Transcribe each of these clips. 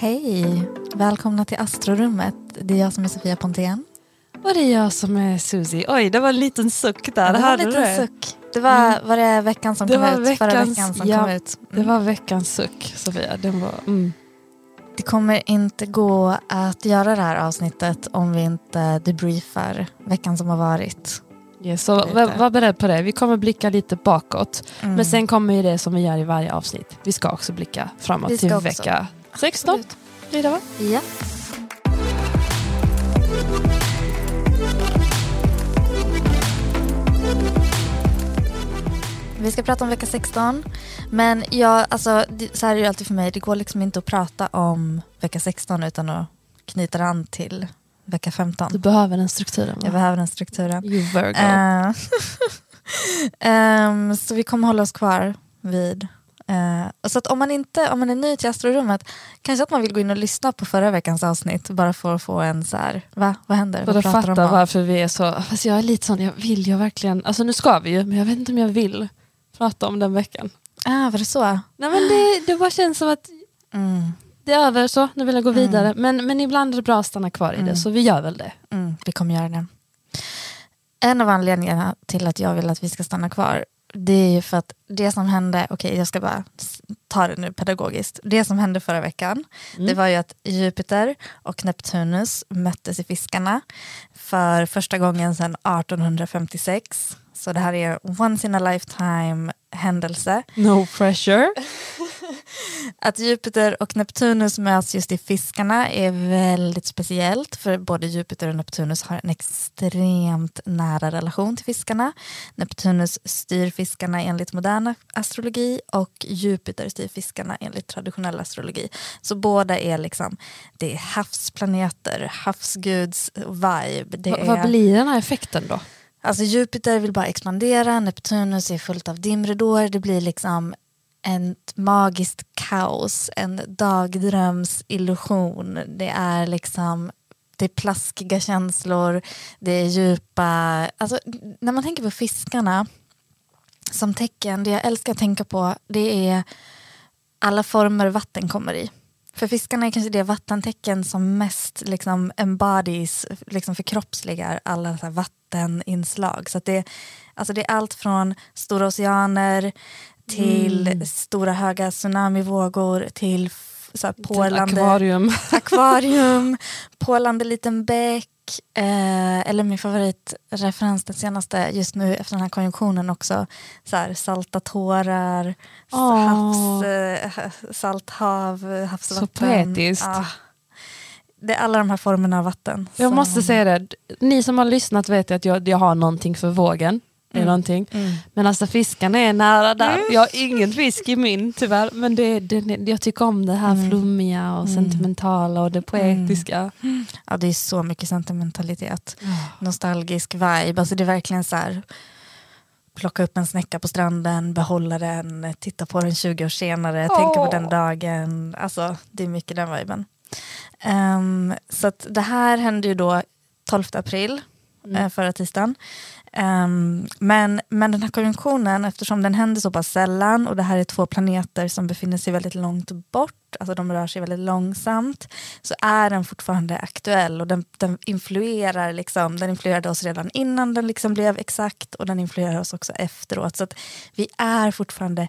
Hej! Välkomna till Astrorummet. Det är jag som är Sofia Pontén. Och det är jag som är Susie. Oj, det var en liten suck där. Ja, det var en liten det? suck. Det var, var det veckan som Det kom ut? Förra veckans- veckan som ja, kom ut. Det var veckans suck, Sofia. Den var, mm. Det kommer inte gå att göra det här avsnittet om vi inte debriefar veckan som har varit. yes, så var, var beredd på det. Vi kommer blicka lite bakåt. Mm. Men sen kommer ju det som vi gör i varje avsnitt. Vi ska också blicka framåt till också. vecka 16. Absolut. Blir va? Ja. Vi ska prata om vecka 16. Men jag, alltså, så här är det alltid för mig. Det går liksom inte att prata om vecka 16 utan att knyta an till vecka 15. Du behöver den strukturen. Jag Va? behöver den strukturen. You Virgo. Eh, ehm, så vi kommer hålla oss kvar vid. Eh, så att om man, inte, om man är ny till astrorummet, kanske att man vill gå in och lyssna på förra veckans avsnitt bara för att få en så här, va? Vad händer? För att fatta om? varför vi är så... Fast jag är lite sån, jag vill jag verkligen... Alltså nu ska vi ju, men jag vet inte om jag vill prata om den veckan. Ah, var det så? Nej men det, det bara känns som att Mm, det är över så, nu vill jag gå vidare. Men, men ibland är det bra att stanna kvar i Mm. det, så vi gör väl det. mm, vi kommer göra det. En av anledningarna till att jag vill att vi ska stanna kvar, det är ju för att det som hände, okej jag ska bara ta det nu pedagogiskt. Det som hände förra veckan, Mm. det var ju att Jupiter och Neptunus möttes i fiskarna för första gången sedan 1856. Så det här är once in a lifetime händelse. No pressure. Att Jupiter och Neptunus möts just i fiskarna är väldigt speciellt för både Jupiter och Neptunus har en extremt nära relation till fiskarna. Neptunus styr fiskarna enligt modern astrologi och Jupiter styr fiskarna enligt traditionell astrologi. Så båda är liksom, det är havsplaneter, havsguds vibe. Är, Vad blir den här effekten då? Alltså Jupiter vill bara expandera, Neptunus är fullt av dimridåer, det blir liksom ett magiskt kaos, en dagdrömsillusion. Det är liksom det är plaskiga känslor, det är djupa... Alltså, när man tänker på fiskarna som tecken, det jag älskar att tänka på det är alla former vatten kommer i. För fiskarna är kanske det vattentecken som mest liksom embodies, liksom förkroppsligar alla så vatteninslag. Så det, alltså det är allt från stora oceaner till stora höga tsunamivågor till så här porlande Akvarium. akvarium, pålande liten bäck. Eh, eller min favoritreferens, den senaste just nu efter den här konjunktionen också. Så här, salta tårar, Åh. havs, eh, salt hav, havsvatten. Så poetiskt. Ah. det är alla de här formerna av vatten. Jag som- måste säga det, ni som har lyssnat vet att jag, jag har någonting för vågen. Är någonting. Mm. Men alltså fiskarna är nära där. Jag har ingen fisk i min tyvärr. Men det, det, jag tycker om det här Mm. flummiga och sentimentala och det poetiska. Ja, det är så mycket sentimentalitet. Nostalgisk vibe. Alltså det är verkligen så här plocka upp en snäcka på stranden, behålla den, titta på den 20 år senare, tänka på den dagen. Alltså det är mycket den viben. Ehm, så det här hände ju då 12 april, mm. förra tisdagen. Um, men, men den här konjunktionen, eftersom den händer så pass sällan och det här är två planeter som befinner sig väldigt långt bort, alltså de rör sig väldigt långsamt, så är den fortfarande aktuell och den, den influerar liksom, den influerade oss redan innan den liksom blev exakt och den influerar oss också efteråt. Så att vi är fortfarande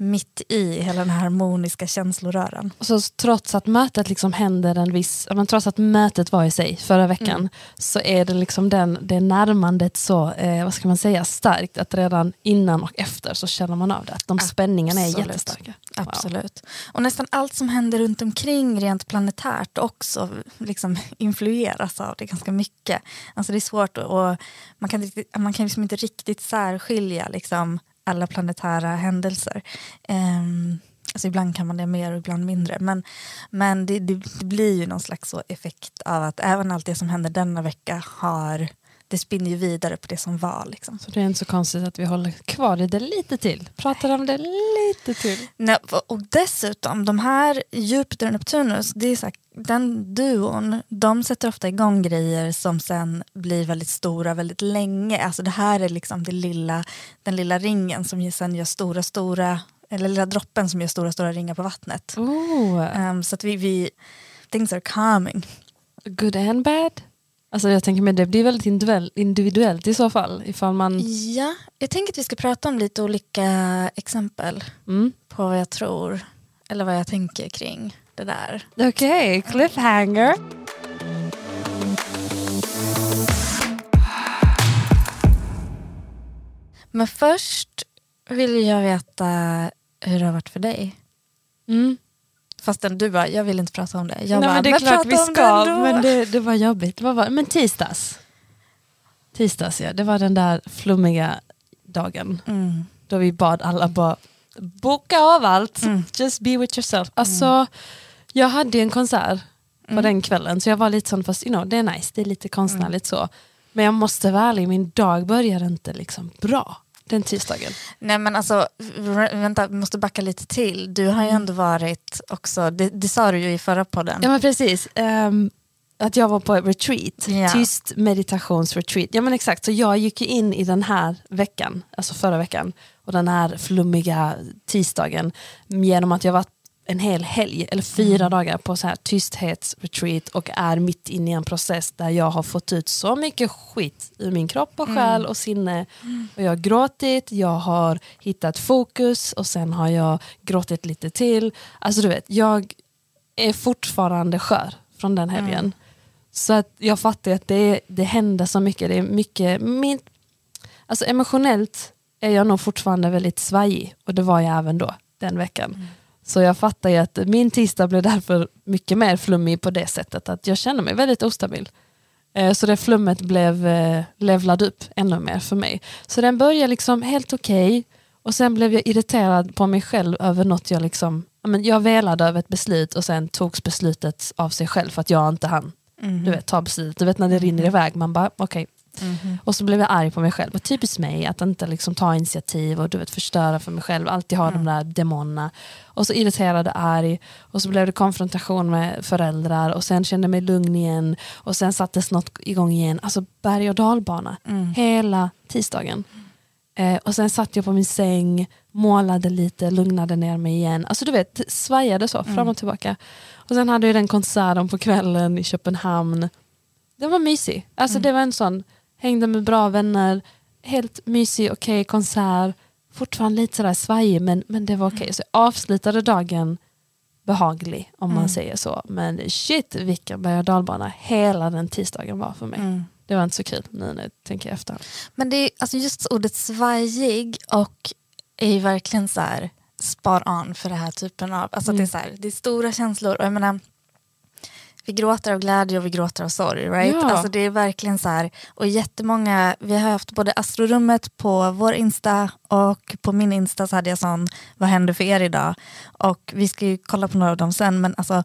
mitt i hela den här harmoniska känsloröran. Så trots att mötet liksom händer en viss, men trots att mötet var i sig förra veckan Mm. så är det liksom den, det närmandet så, eh, vad ska man säga, starkt att redan innan och efter så känner man av det. Att de spänningarna är jättestarka. Absolut. Och nästan allt som händer runt omkring rent planetärt också liksom influeras av det ganska mycket. Alltså det är svårt att- och man kan, man kan liksom inte riktigt särskilja liksom alla planetära händelser. Um, alltså ibland kan man det mer och ibland mindre. Men, men det, det, det, blir ju någon slags så effekt av att även allt det som händer denna vecka har det spinner ju vidare på det som var. Liksom. Så det är inte så konstigt att vi håller kvar i det lite till. Pratar om det lite till. Nej, och dessutom, de här Jupiter och Neptunus, det är så här, den duon, de sätter ofta igång grejer som sen blir väldigt stora väldigt länge. Alltså det här är liksom det lilla, den lilla ringen som sen gör stora, stora, eller lilla droppen som gör stora, stora ringar på vattnet. Um, så att vi, vi, things are coming. Good and bad? Alltså jag tänker mig det blir väldigt individuellt i så fall. Ifall man... Ja, jag tänker att vi ska prata om lite olika exempel mm. på vad jag tror, eller vad jag tänker kring det där. Okej, okay, cliffhanger. Men först vill jag veta hur det har varit för dig. Mm. Fastän du bara, jag vill inte prata om det. Jag Nej, bara, men det är klart vi ska, men det, det var jobbigt. Vad var, men tisdags. Tisdags ja, det var den där flummiga dagen. Mm. Då vi bad alla bara boka av allt, mm. just be with yourself. Alltså, mm. Jag hade en konsert på mm. den kvällen så jag var lite sån, fast you know, det är nice, det är lite konstnärligt mm. så. Men jag måste vara ärlig, min dag började inte liksom bra den tisdagen? Nej men alltså, vänta, vi måste backa lite till. Du har ju mm. ändå varit också, det, det sa du ju i förra podden. Ja men precis. Um, att jag var på retreat, ja. tyst meditationsretreat. Ja men exakt, så jag gick in i den här veckan, alltså förra veckan, och den här flummiga tisdagen genom att jag varit en hel helg, eller fyra mm. dagar på så här tysthetsretreat och är mitt inne i en process där jag har fått ut så mycket skit ur min kropp och själ mm. och sinne. Och jag har gråtit, jag har hittat fokus och sen har jag gråtit lite till. Alltså du vet, jag är fortfarande skör från den helgen. Mm. Så att jag fattar att det, det händer så mycket. Det är mycket min, alltså emotionellt är jag nog fortfarande väldigt svajig och det var jag även då den veckan. Mm. Så jag fattar ju att min tisdag blev därför mycket mer flummig på det sättet att jag kände mig väldigt ostabil. Eh, så det flummet blev eh, levlad upp ännu mer för mig. Så den började liksom helt okej okay, och sen blev jag irriterad på mig själv över något jag liksom, jag velade över ett beslut och sen togs beslutet av sig själv för att jag inte hann mm. du vet, ta beslutet. Du vet när det rinner iväg, man bara okej, okay, Mm. Och så blev jag arg på mig själv. Och typiskt mig att inte liksom ta initiativ och du vet, förstöra för mig själv. Alltid ha mm. de där demonerna. Och så irriterad och arg. Och så blev det konfrontation med föräldrar. Och sen kände jag mig lugn igen. Och sen sattes något igång igen. Alltså berg och dalbana. Mm. Hela tisdagen. Eh, och sen satt jag på min säng, målade lite, lugnade ner mig igen. Alltså du vet, svajade så fram och mm. tillbaka. Och sen hade jag den konserten på kvällen i Köpenhamn. Den var mysig. Alltså mm. det var en sån hängde med bra vänner, helt mysig, okej okay, konsert, fortfarande lite sådär svajig men, men det var okej. Okay. Mm. Så jag avslutade dagen behaglig om man mm. säger så. Men shit vilken berg och dalbana hela den tisdagen var för mig. Mm. Det var inte så kul nu när jag tänker efter. Men det är, alltså just ordet svajig och är ju verkligen så här spar on för den här typen av, alltså mm. det, är så här, det är stora känslor. Och jag menar, vi gråter av glädje och vi gråter av sorg. Right? Ja. Alltså det är verkligen så här, och jättemånga, vi har haft både astrorummet på vår Insta och på min Insta så hade jag sån, vad händer för er idag? Och vi ska ju kolla på några av dem sen men alltså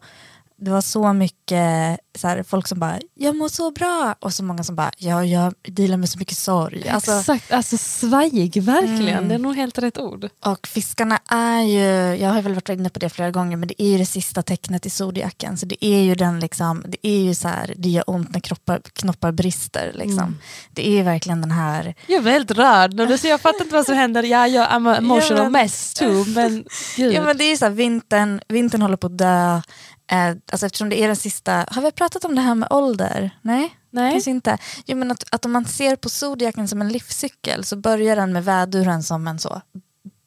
det var så mycket så här, folk som bara “jag mår så bra” och så många som bara “ja, jag dealar med så mycket sorg”. Alltså, Exakt, alltså svajig verkligen, mm. det är nog helt rätt ord. Och fiskarna är ju, jag har väl varit inne på det flera gånger, men det är ju det sista tecknet i zodiaken. Så det är ju den liksom, det är ju så här, det gör ont när kroppar, knoppar brister. Liksom. Mm. Det är ju verkligen den här... Jag är väldigt rörd när du säger jag fattar inte vad som händer, ja, jag är emotional ja, men, mess too. Men, ja, men det är ju så här, vintern, vintern håller på att dö. Eh, alltså eftersom det är den sista, har vi pratat om det här med ålder? Nej? Nej. Kanske inte. Jo, men att, att om man ser på zodiaken som en livscykel så börjar den med väduren som en så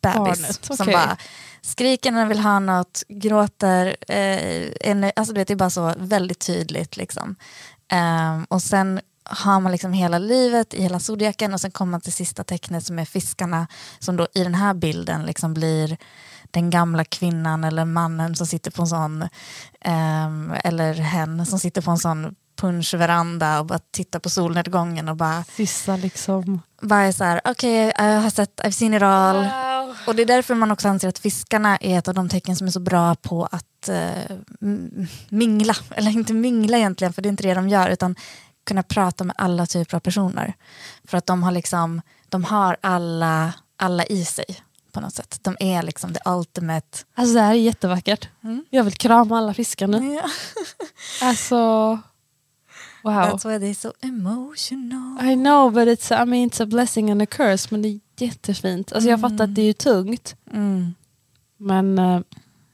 bebis. Barnet, som okay. bara skriker när den vill ha något, gråter. Eh, en, alltså det är bara så väldigt tydligt. Liksom. Eh, och sen har man liksom hela livet i hela zodiaken och sen kommer man till sista tecknet som är fiskarna som då i den här bilden liksom blir den gamla kvinnan eller mannen som sitter på en sån, um, eller hen som sitter på en sån punschveranda och bara titta på solnedgången och bara... Sista liksom... Bara är så här, okej, okay, jag har sett, I've seen it all. Wow. Och det är därför man också anser att fiskarna är ett av de tecken som är så bra på att uh, mingla. Eller inte mingla egentligen, för det är inte det de gör, utan kunna prata med alla typer av personer. För att de har liksom, de har alla, alla i sig på något sätt. De är liksom the ultimate. Alltså det här är jättevackert. Mm. Jag vill krama alla fiskar nu. Ja. alltså, wow. That's why they're so emotional. I know but it's, I mean, it's a blessing and a curse men det är jättefint. Alltså jag fattar att det är tungt. Mm. Men, uh,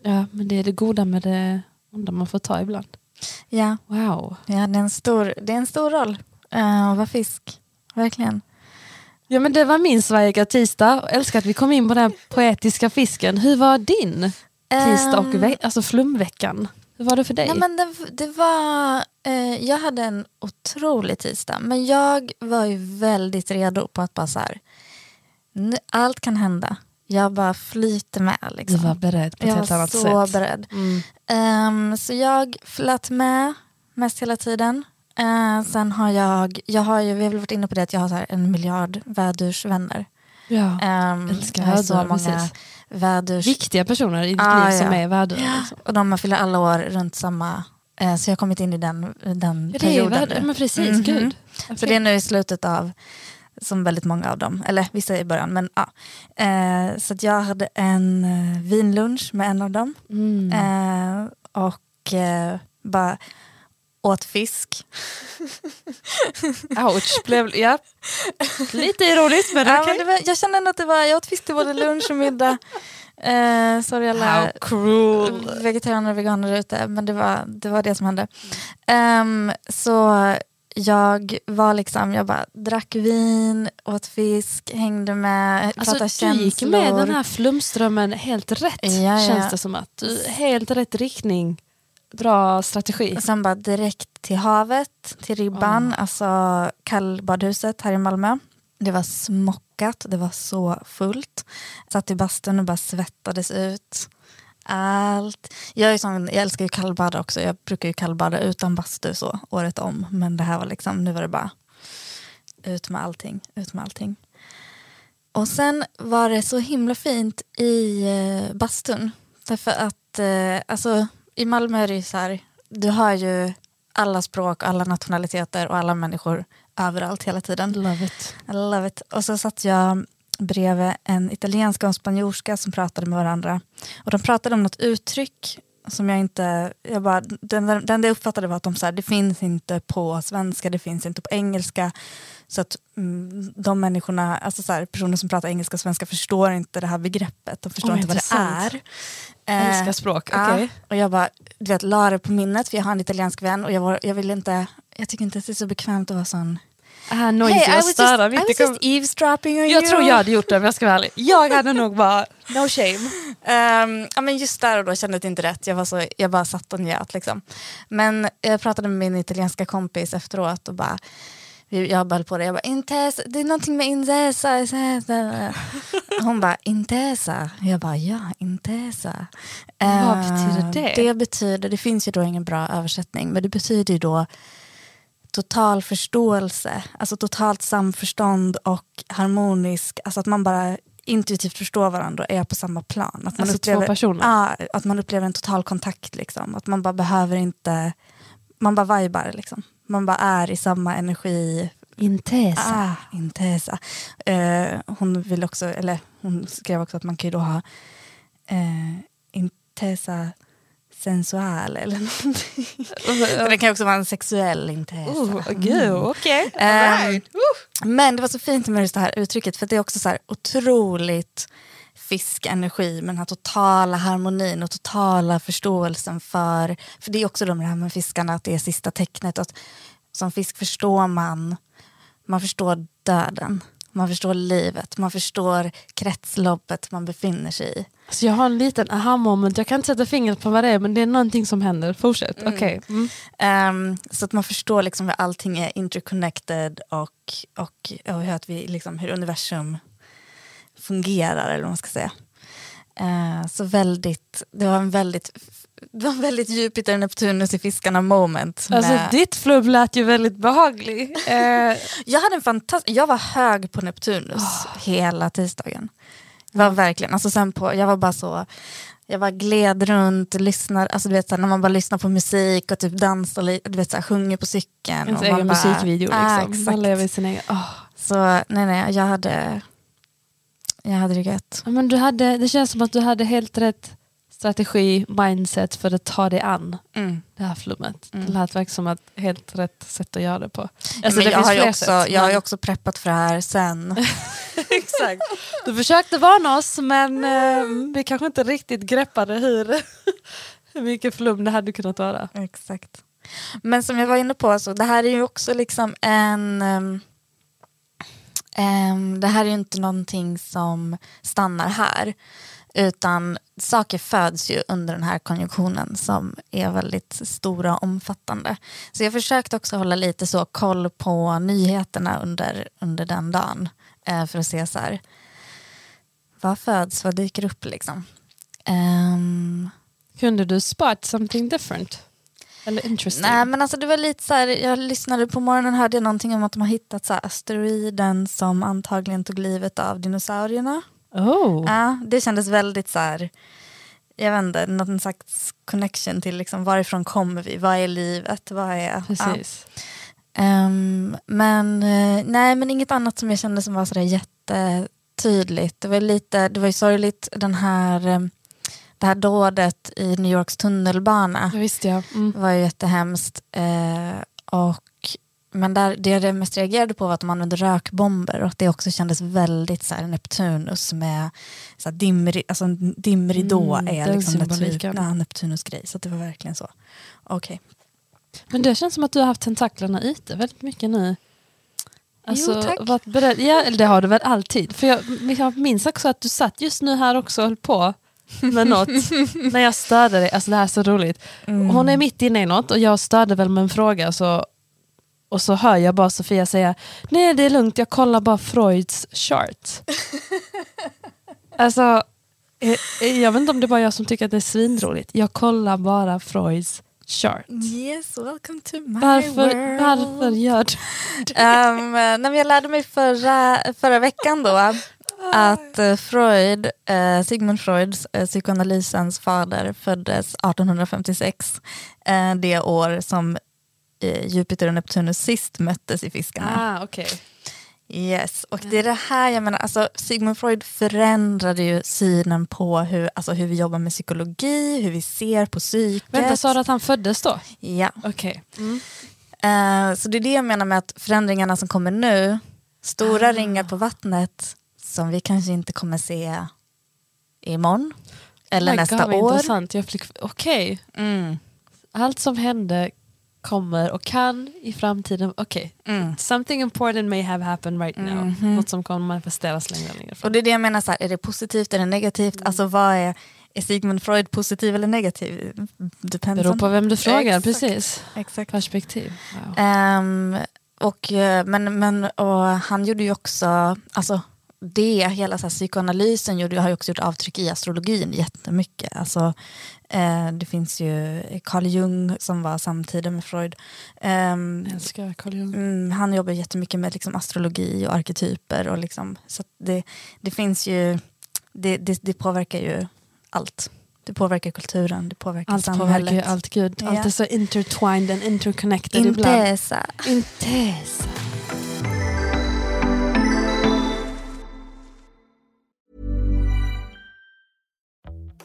ja, men det är det goda med det onda man får ta ibland. Ja, wow. ja det, är en stor, det är en stor roll uh, att vara fisk. Verkligen. Ja men det var min Sveriga tisdag. Älskar att vi kom in på den poetiska fisken. Hur var din tisdag och ve- alltså flumveckan? Hur var det för dig? Nej, men det, det var, eh, jag hade en otrolig tisdag men jag var ju väldigt redo på att bara så här, allt kan hända. Jag bara flyter med. Liksom. Du var beredd på ett helt annat sätt. Jag var så beredd. Mm. Um, så jag flöt med mest hela tiden. Uh, sen har jag, jag har ju, vi har väl varit inne på det att jag har så en miljard vädursvänner. Ja, um, älskar har så många precis. vädurs... Viktiga personer i ditt ah, liv som ja. är värdar. Ja. Liksom. Och de fyller alla år runt samma, uh, så jag har kommit in i den, den Ja, perioden nu. men precis, Mhm. gud. Så det är nu i slutet av, som väldigt många av dem, eller vissa i början, men ja. Uh, så jag hade en uh, vinlunch med en av dem. Mm. Uh, och bara åt fisk. Ouch, blev, ja. lite ironiskt men ja, var, Jag kände ändå att det var, jag åt fisk till både lunch och middag. Eh, sorry alla vegetarianer och veganer ute, men det var, det var det som hände. Um, så jag var liksom, jag bara drack vin, åt fisk, hängde med, pratade Alltså, du gick känslor. med den här flumströmmen helt rätt Ja, ja. känns det som att. Helt rätt riktning. Bra strategi. Och sen bara direkt till havet, till Ribban, alltså kallbadhuset här i Malmö. Det var smockat, det var så fullt. Satt i bastun och bara svettades ut. Allt. Jag, är sån, jag älskar ju kallbada också, jag brukar ju kallbada utan bastu så året om. Men det här var liksom, nu var det bara ut med allting, ut med allting. Och sen var det så himla fint i eh, bastun. Därför att eh, alltså, i Malmö är det ju så här, du har ju alla språk, alla nationaliteter och alla människor överallt hela tiden. Love it. I love it. Och så satt jag bredvid en italienska och en spanjorska som pratade med varandra. Och de pratade om något uttryck som jag inte, jag bara, den, den, den jag uppfattade var att de sa det finns inte på svenska, det finns inte på engelska. Så att mm, de människorna, alltså så här, personer som pratar engelska och svenska förstår inte det här begreppet, de förstår Oj, inte vad det är. Eh, älskar språk, Ja, okej. och jag bara, du vet, la det på minnet för jag har en italiensk vän och jag, var, jag vill inte, jag tycker inte att det är så bekvämt att vara sån Ah, noisy Hey, I was, just, störa mitt i was just eavesdropping on Jag you. tror jag hade gjort det om jag ska vara ärlig. Jag hade nog bara, no shame. Ehm, ja, men just där och då kände jag inte rätt. Jag, var så, jag bara satt och njöt. Liksom. Men jag pratade med min italienska kompis efteråt och bara vi- jag bara höll på det. Jag bara, intesa, det är någonting med intesa. Hon bara, intesa. Jag bara, ja, intesa. Vad betyder det? Det betyder, det finns ju då ingen bra översättning, men det betyder ju då total förståelse, alltså totalt samförstånd och harmonisk, alltså att man bara intuitivt förstår varandra och är på samma plan. Att man Alltså två upplever, personer? Ja, att man upplever en total kontakt. Liksom. Att man bara behöver inte, man bara vibar liksom. Man bara är i samma energi. Intesa. Ah, intesa. Eh, hon, vill också, eller hon skrev också att man kan ju då ha eh, intesa sensual eller någonting. Så det kan också vara en sexuell intesa. Oh, gud, okej. Ehm, Men det var så fint med just det här uttrycket för det är också så här otroligt fiskenergi med den här totala harmonin och totala förståelsen för, för det är också de här med fiskarna att det är sista tecknet. Att som fisk förstår man, man förstår döden, man förstår livet, man förstår kretsloppet man befinner sig i. Så jag har en liten aha moment, jag kan inte sätta fingret på vad det är men det är någonting som händer. Fortsätt. Okej. Mm. Ehm, så att man förstår liksom hur allting är interconnected och, och, och hur, att vi, liksom, hur universum fungerar eller vad man ska säga. Eh, så väldigt, det var en väldigt det var väldigt Jupiter Neptunus i fiskarna moment. Alltså med... ditt flubb lät ju väldigt behaglig. Eh... jag, hade en fantast jag var hög på Neptunus oh. hela tisdagen. var verkligen, alltså sen på, jag var bara så, jag bara gled runt, lyssnade, alltså du vet såhär, när man bara lyssnar på musik och typ dansar lite, du vet såhär, sjunger på cykeln. Ens egen bara, musikvideo liksom. Ah, man lever sin egen, oh. Så nej nej, jag hade, jag hade det gött. Men du hade, det känns som att du hade helt rätt strategi, mindset för att ta dig an mm. det här flummet. Mm. Det lät verkligen som att helt rätt sätt att göra det på. Alltså, men det jag, har ju också, sätt, jag har ju också preppat för det här sen. Exakt. Du försökte varna oss men eh, vi kanske inte riktigt greppade hur, hur mycket flum det hade kunnat vara. Exakt. Men som jag var inne på, alltså, det här är ju också liksom en um, um, det här är ju inte någonting som stannar här. Utan saker föds ju under den här konjunktionen som är väldigt stora och omfattande. Så jag försökte också hålla lite så koll på nyheterna under, under den dagen. Eh, för att se så här, vad föds, vad dyker upp liksom. Um, Kunde du spot something different? Eller interesting? Nej men alltså det var lite så här, jag lyssnade på morgonen hörde jag någonting om att de har hittat så asteroiden som antagligen tog livet av dinosaurierna. Oh. Ja, det kändes väldigt så här, jag vet inte, någon slags connection till liksom, varifrån kommer vi, vad är livet, vad är... Precis. Ja. Um, men uh, nej, men inget annat som jag kände som var sådär jättetydligt. Det var lite, det var ju sorgligt den här um, det här dådet i New Yorks tunnelbana det visste jag. Mm. var ju jättehemskt. Uh, och men där, det jag mest reagerade på var att de använde rökbomber och det också kändes väldigt så här, Neptunus med så här, dimri, alltså, dimridå mm, är liksom Neptun, ja, Neptunus grej. Så det var verkligen så. Okej. Okay. Men det känns som att du har haft tentaklerna ute väldigt mycket nu. Alltså, jo, tack. Varit beredd, ja, det har du väl alltid. För jag, jag minns också att du satt just nu här också och höll på med något när jag störde dig. Alltså det här är så roligt. Mm. Hon är mitt inne i något och jag störde väl med en fråga så och så hör jag bara Sofia säga nej det är lugnt, jag kollar bara Freuds chart. alltså, eh, eh, jag vet inte om det är bara jag som tycker att det är svinroligt. Jag kollar bara Freuds chart. Yes, welcome to my varför, world. Varför gör du? Um, när jag lärde mig förra, förra veckan då att uh, Freud, uh, Sigmund Freuds, uh, psykoanalysens fader, föddes 1856. Uh, det år som eh, Jupiter och Neptunus sist möttes i fiskarna. Ah, okay. Yes, och det är det här jag menar, alltså Sigmund Freud förändrade ju synen på hur, alltså, hur vi jobbar med psykologi, hur vi ser på psyket. Vänta, sa du att han föddes då? Ja. Okay. Mm. Uh, så det är det jag menar med att förändringarna som kommer nu, stora ah. ringar på vattnet som vi kanske inte kommer se imorgon eller oh nästa God, år. Intressant. Okej. Okay. Mm. Allt som hände kommer och kan i framtiden, okej, okay. mm. something important may have happened right now. Mm -hmm. Något som kommer manifesteras längre och längre fram. Och det är det jag menar, så här, är det positivt, det negativt? Mm. Alltså vad är, är Sigmund Freud positiv eller negativ? Depends Beror på vem du frågar, Exakt. precis. Exakt. Perspektiv. Wow. Um, och, eh, men, men, och han gjorde ju också, alltså det, hela så här, psykoanalysen gjorde, har ju också gjort avtryck i astrologin jättemycket. Alltså, det finns ju Carl Jung som var samtida med Freud. Eh, Jag älskar Carl Jung. Mm, han jobbar jättemycket med liksom, astrologi och arketyper. Och liksom, så det, det finns ju, det, det, det, påverkar ju allt. Det påverkar kulturen, det påverkar allt samhället. Påverkar allt, gud. Ja. Allt är så intertwined and interconnected Intesa. ibland. Intesa.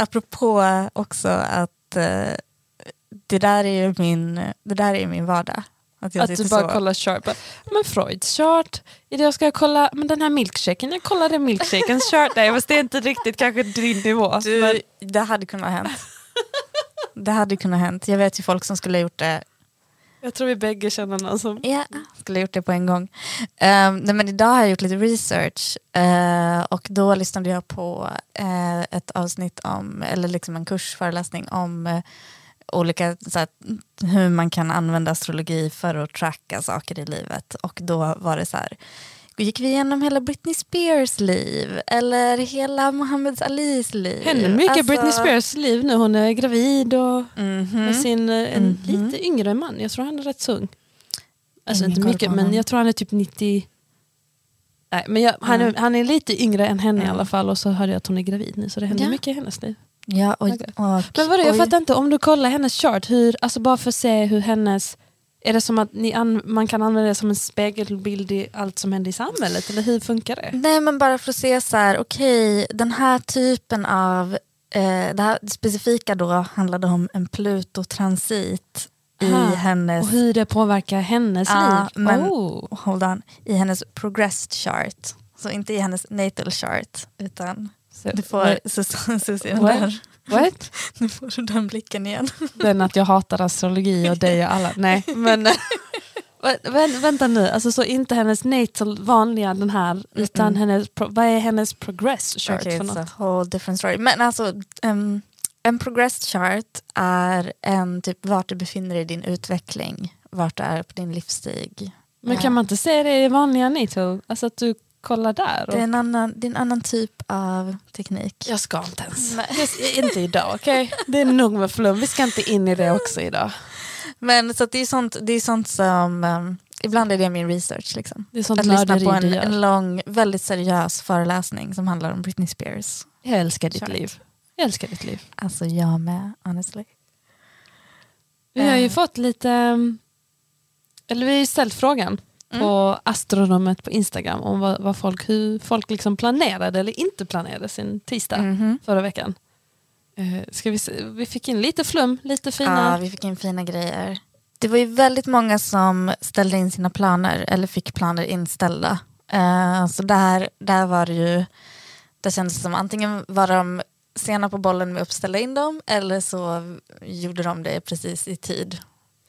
Apropå också att eh, det där är ju min, det där är min vardag. Att, jag Att du bara så. kollar chart. Men Freuds chart, idag ska jag kolla men den här milkshaken, jag kollade milkshakens chart. Nej fast det är inte riktigt kanske din nivå. Men, Du, det hade kunnat hänt. Det hade kunnat hänt. Jag vet ju folk som skulle ha gjort det jag tror vi bägge känner någon som... yeah. skulle ha gjort det på en gång. Um, nej, men idag har jag gjort lite research uh, och då lyssnade jag på uh, ett avsnitt om, eller liksom en kursföreläsning om uh, olika, så här, hur man kan använda astrologi för att tracka saker i livet. Och då var det så här, gick vi igenom hela Britney Spears liv eller hela Muhammad Alis liv. Händer mycket Alltså- Britney Spears liv nu. Hon är gravid och Mhm. med sin eh, en Mhm. lite yngre man. Jag tror han är rätt så ung. Alltså Ingen inte mycket men jag tror han är typ 90. Nej, men jag, han, Mm. han är lite yngre än henne i Mm. alla fall och så hörde jag att hon är gravid nu så det händer Ja. mycket i hennes liv. Ja, Okej. och, Men vadå, jag oj. fattar inte, om du kollar hennes chart, hur, alltså bara för att se hur hennes... Är det som att man kan använda det som en spegelbild i allt som händer i samhället? Eller hur funkar det? Nej men bara för att se så här, okej den här typen av, eh, det här specifika då handlade om en Pluto-transit i hennes, Och hur det påverkar hennes Ja, liv? men- oh. hold on, i hennes progressed chart. Så inte i hennes natal chart utan Så, du får Susanne där, What? nu får du den blicken igen. Den att jag hatar astrologi och dig och alla. Nej, men vä- vänta nu. Alltså så inte hennes natal vanliga den här, utan hennes, pro- vad är hennes progress chart Okej, för it's a något? whole different story. Men alltså, em, en progressed chart är en typ vart du befinner dig i din utveckling, vart du är på din livsstig. Men kan man inte se det i vanliga natal? Alltså att du kollar där? Och... Det är en annan, det är en annan typ av teknik. Jag ska inte ens. Inte idag, okej? Det är nog med flum, vi ska inte in i det också idag. Men så att det, är sånt, det är sånt som, um, ibland är det min research. Liksom. Det är sånt Att lyssna på en, en lång, väldigt seriös föreläsning som handlar om Britney Spears. Jag älskar ditt Chart. liv. Jag älskar ditt liv. Alltså jag med, honestly. Vi har ju Eh. fått lite, um, eller vi har ju ställt frågan på astrorummet på Instagram om vad, vad folk, hur folk liksom planerade eller inte planerade sin tisdag Mhm. förra veckan. Eh, ska vi, se, vi fick in lite flum, lite Ja, fina. vi fick in fina grejer. Det var ju väldigt många som ställde in sina planer eller fick planer inställda. Eh, så där, där var det ju, det kändes som antingen var de sena på bollen med att ställa in dem eller så gjorde de det precis i tid.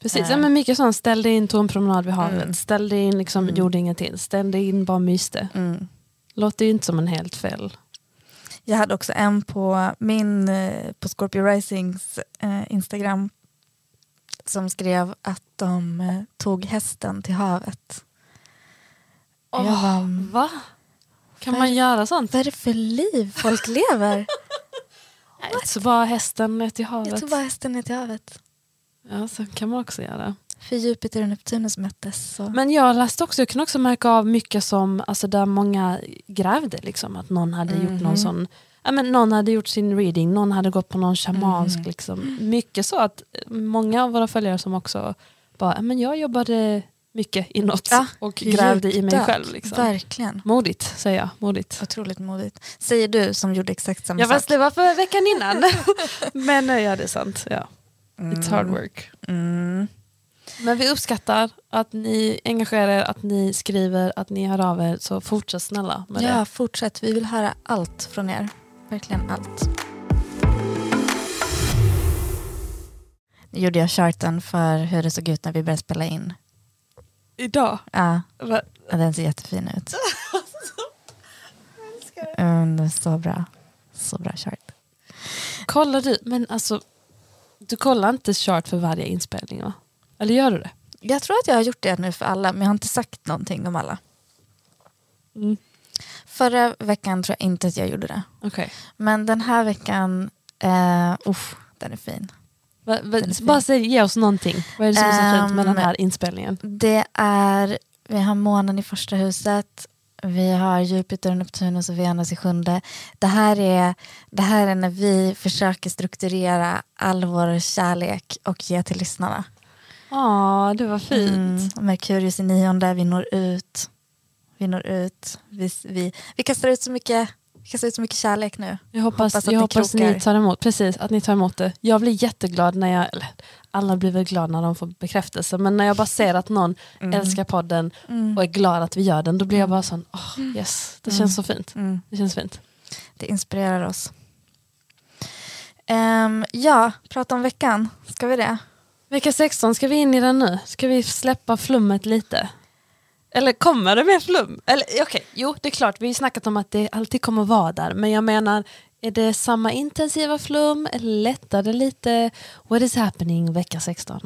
Precis, ja, men mycket sånt. Ställde in, tog en promenad vid havet, Mm. ställde in, liksom, Mm. gjorde ingenting. Ställde in, bara myste. Mm. Låter ju inte som en helt fel. Jag hade också en på min, eh, på Scorpio Risings eh, Instagram som skrev att de eh, tog hästen till havet. Jag Åh, bara, va? Kan Vad- man göra sånt? Vad är det för liv folk lever? Så bara hästen ner till Jag havet. tog bara hästen ner till havet. Ja, så kan man också göra. För Jupiter och Neptunus möttes. Så. Men jag läste också, jag kan också märka av mycket som, alltså där många grävde liksom, att någon hade gjort någon Mhm. sån, ja, men någon hade gjort sin reading, någon hade gått på någon shamansk Mhm. liksom. Mycket så att många av våra följare som också bara, ja, men jag jobbade mycket inåt Ja, och grävde i mig själv. Liksom. Verkligen. Modigt säger jag, modigt. Otroligt modigt. Säger du som gjorde exakt samma Ja sak. det var för veckan innan. men eh, ja det är sant. Ja. It's hard work. Mm. Men vi uppskattar att ni engagerar er, att ni skriver, att ni hör av er. Så fortsätt snälla med Ja, det. fortsätt. Vi vill höra allt från er. Verkligen allt. Nu gjorde jag charten för hur det såg ut när vi började spela in. Idag. Ja, Va? ja, den ser jättefin ut. Mm, den är så bra. Så bra chart. Kollar du, men alltså du kollar inte chart för varje inspelning va? Eller gör du det? Jag tror att jag har gjort det nu för alla, men jag har inte sagt någonting om alla. Mm. Förra veckan tror jag inte att jag gjorde det. Okej. Men den här veckan, uh, uff, den är fin. Va- va- Den är fin. Bara säg, ge oss någonting. Vad är det som är så fint med den Ehm, här inspelningen? Det är, vi har månen i första huset, Vi har Jupiter, Neptunus och Venus i sjunde. Det här, är, det här är när vi försöker strukturera all vår kärlek och ge till lyssnarna. Ja, det var fint. Mm, Merkurius i nionde, vi når ut. Vi når ut. Vi, vi, vi kastar ut så mycket kastar ut så mycket kärlek nu. Jag hoppas, hoppas, jag hoppas ni tar emot, precis, att ni tar emot det. Jag blir jätteglad när jag, eller, alla blir väl glada när de får bekräftelse, men när jag bara ser att någon mm. älskar podden mm. och är glad att vi gör den, då blir jag bara sån, oh, yes, det mm. känns så fint. Mm. Det känns fint. Det inspirerar oss. Um, ja, prata om veckan, ska vi det? Vecka 16, ska vi in i den nu? Ska vi släppa flummet lite? Eller kommer det mer flum? Eller okej, okay, jo det är klart, vi har snackat om att det alltid kommer vara där, men jag menar, är det samma intensiva flum lättar det lite? What is happening vecka 16?